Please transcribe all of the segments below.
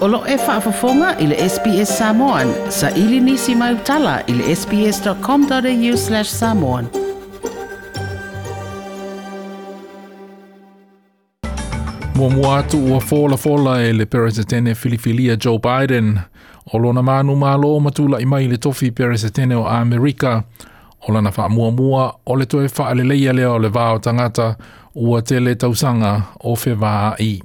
Olo e whaafafonga i le SPS Samoan. Sa ili nisi mai utala i le sps.com.au slash samoan. Mua mua atu ua fola fola e le peresetene filifilia Joe Biden. O lona manu malo matula i mai le tofi peresetene o Amerika. O lana wha mua mua o le toe wha leia lea o le vāo tangata ua tele tausanga o fe i.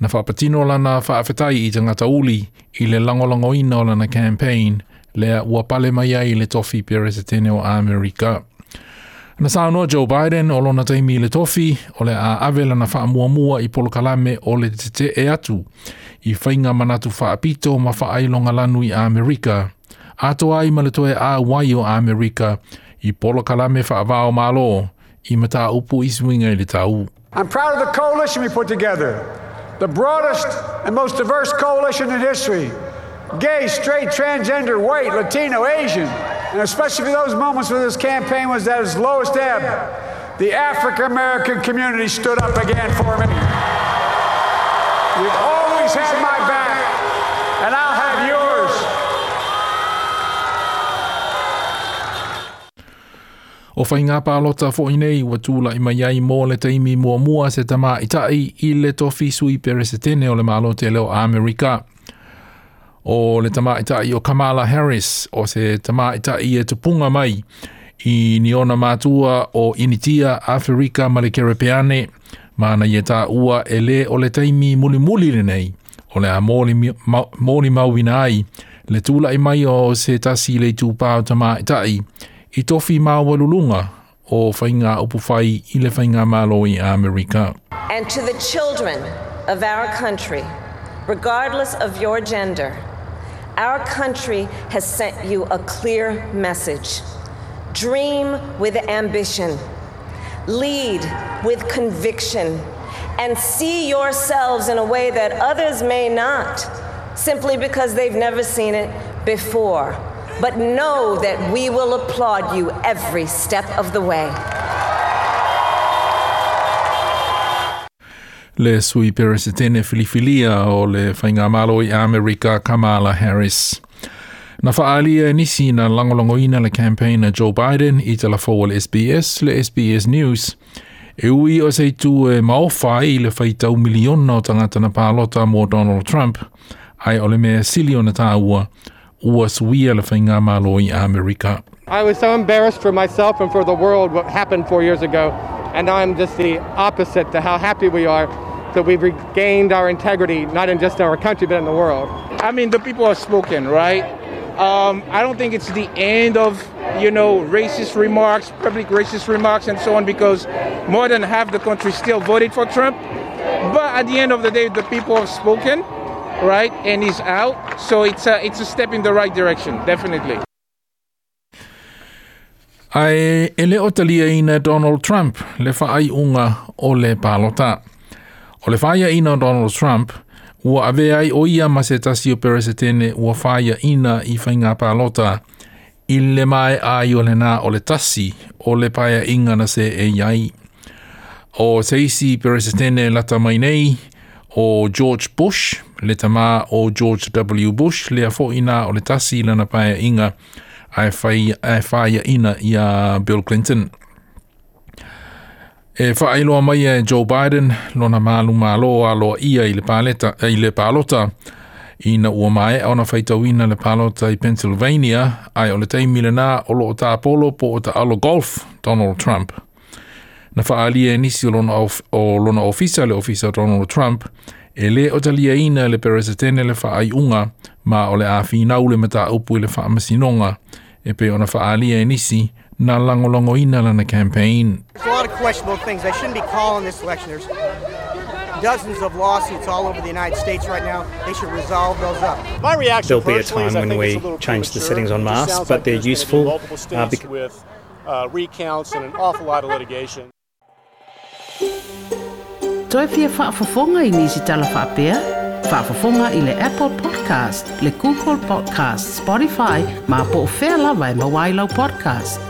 Na whapatino lana whaafetai i te ngata uli i le langolongo ina o lana campaign lea ua pale mai ai le tofi peresetene o Amerika. Na saunoa Joe Biden o lona taimi le tofi o le a ave lana whaamuamua i polo kalame o le te te e atu i whainga manatu whaapito ma whaailonga lanu i Amerika. Ato ai ma le toe a wai o Amerika i polo kalame malo i mata upu i swinga i le tau. I'm proud of the coalition we put together, the broadest and most diverse coalition in history. Gay, straight, transgender, white, Latino, Asian, and especially for those moments where this campaign was at its lowest ebb, the African American community stood up again for me. You've always had my back, O whai ngā pālota fo i nei ua tūla i mai ai mō le teimi mua mua se tama i tai i le tofi sui pere se tene o le malo te leo Amerika. O le tama i tai o Kamala Harris o se tama i tai e tupunga mai i ni ona mātua o initia Afrika ma le Kerepeane mana i e tā ua e le o le taimi muli muli le nei o le a mōli, ma, mōni mauwina ai le tūla i mai o se tasi le tūpāo tama i tai i tofi o whainga upu whai i le whainga mālo i Amerika. And to the children of our country, regardless of your gender, our country has sent you a clear message. Dream with ambition, lead with conviction, and see yourselves in a way that others may not, simply because they've never seen it before. But know that we will applaud you every step of the way. Le sui peresetene filifilia o le whainga malo i Amerika Kamala Harris. Na whaalia e nisi na langolongoina le campaign Joe Biden i te la le SBS, le SBS News. E ui o se tu e maowhai i le whaitau miliona o tangata na pālota mō Donald Trump, ai o le mea sili o na tāua, ua suia le whainga malo i Amerika. I was so embarrassed for myself and for the world what happened four years ago, and I'm just the opposite to how happy we are that we've regained our integrity, not in just our country, but in the world. I mean, the people have spoken, right? Um, I don't think it's the end of, you know, racist remarks, public racist remarks, and so on, because more than half the country still voted for Trump. But at the end of the day, the people have spoken, right, and he's out. So it's a, it's a step in the right direction, definitely. Ai e le o talia ina Donald Trump le whaai unga o le pālota. O le whaia ina Donald Trump, ua ave ai o ia ma se tasi o peresetene ua whaia ina i whainga pālota i le mai ai o le nā o le tasi o le paia inga na se e iai. O seisi peresetene lata mai nei o George Bush, le tama o George W. Bush, le a fo ina o le tasi lana paia inga ai whaia ina i a Bill Clinton. E whaailoa mai e Joe Biden, lona mālu mālo aloa ia i le, pāleta, i le pālota, i na ua mai au na whaitawina le pālota i Pennsylvania, ai o le teimile nā o loo tā polo po o ta alo golf, Donald Trump. Na whaalia e nisi o lona, of, o lona ofisa le ofisa Donald Trump, e le o talia ina le peresetene le whaai unga, ma o le a whinau le mata upu i le whaamasinonga, e pe ona whaalia e nisi, na langolongo ina lana campaign. There's a lot of questionable things. I shouldn't be calling this election. There's dozens of lawsuits all over the United States right now. They should resolve those up. My reaction There'll be a time when we change the settings on masks, but like they're useful, uh, with uh, recounts and an awful lot of litigation. Toi fia whaafafonga i nisi tala whaapea? Whaafafonga i le Apple Podcast, le Google Podcast, Spotify, ma po o whea lawa e mawailau podcast.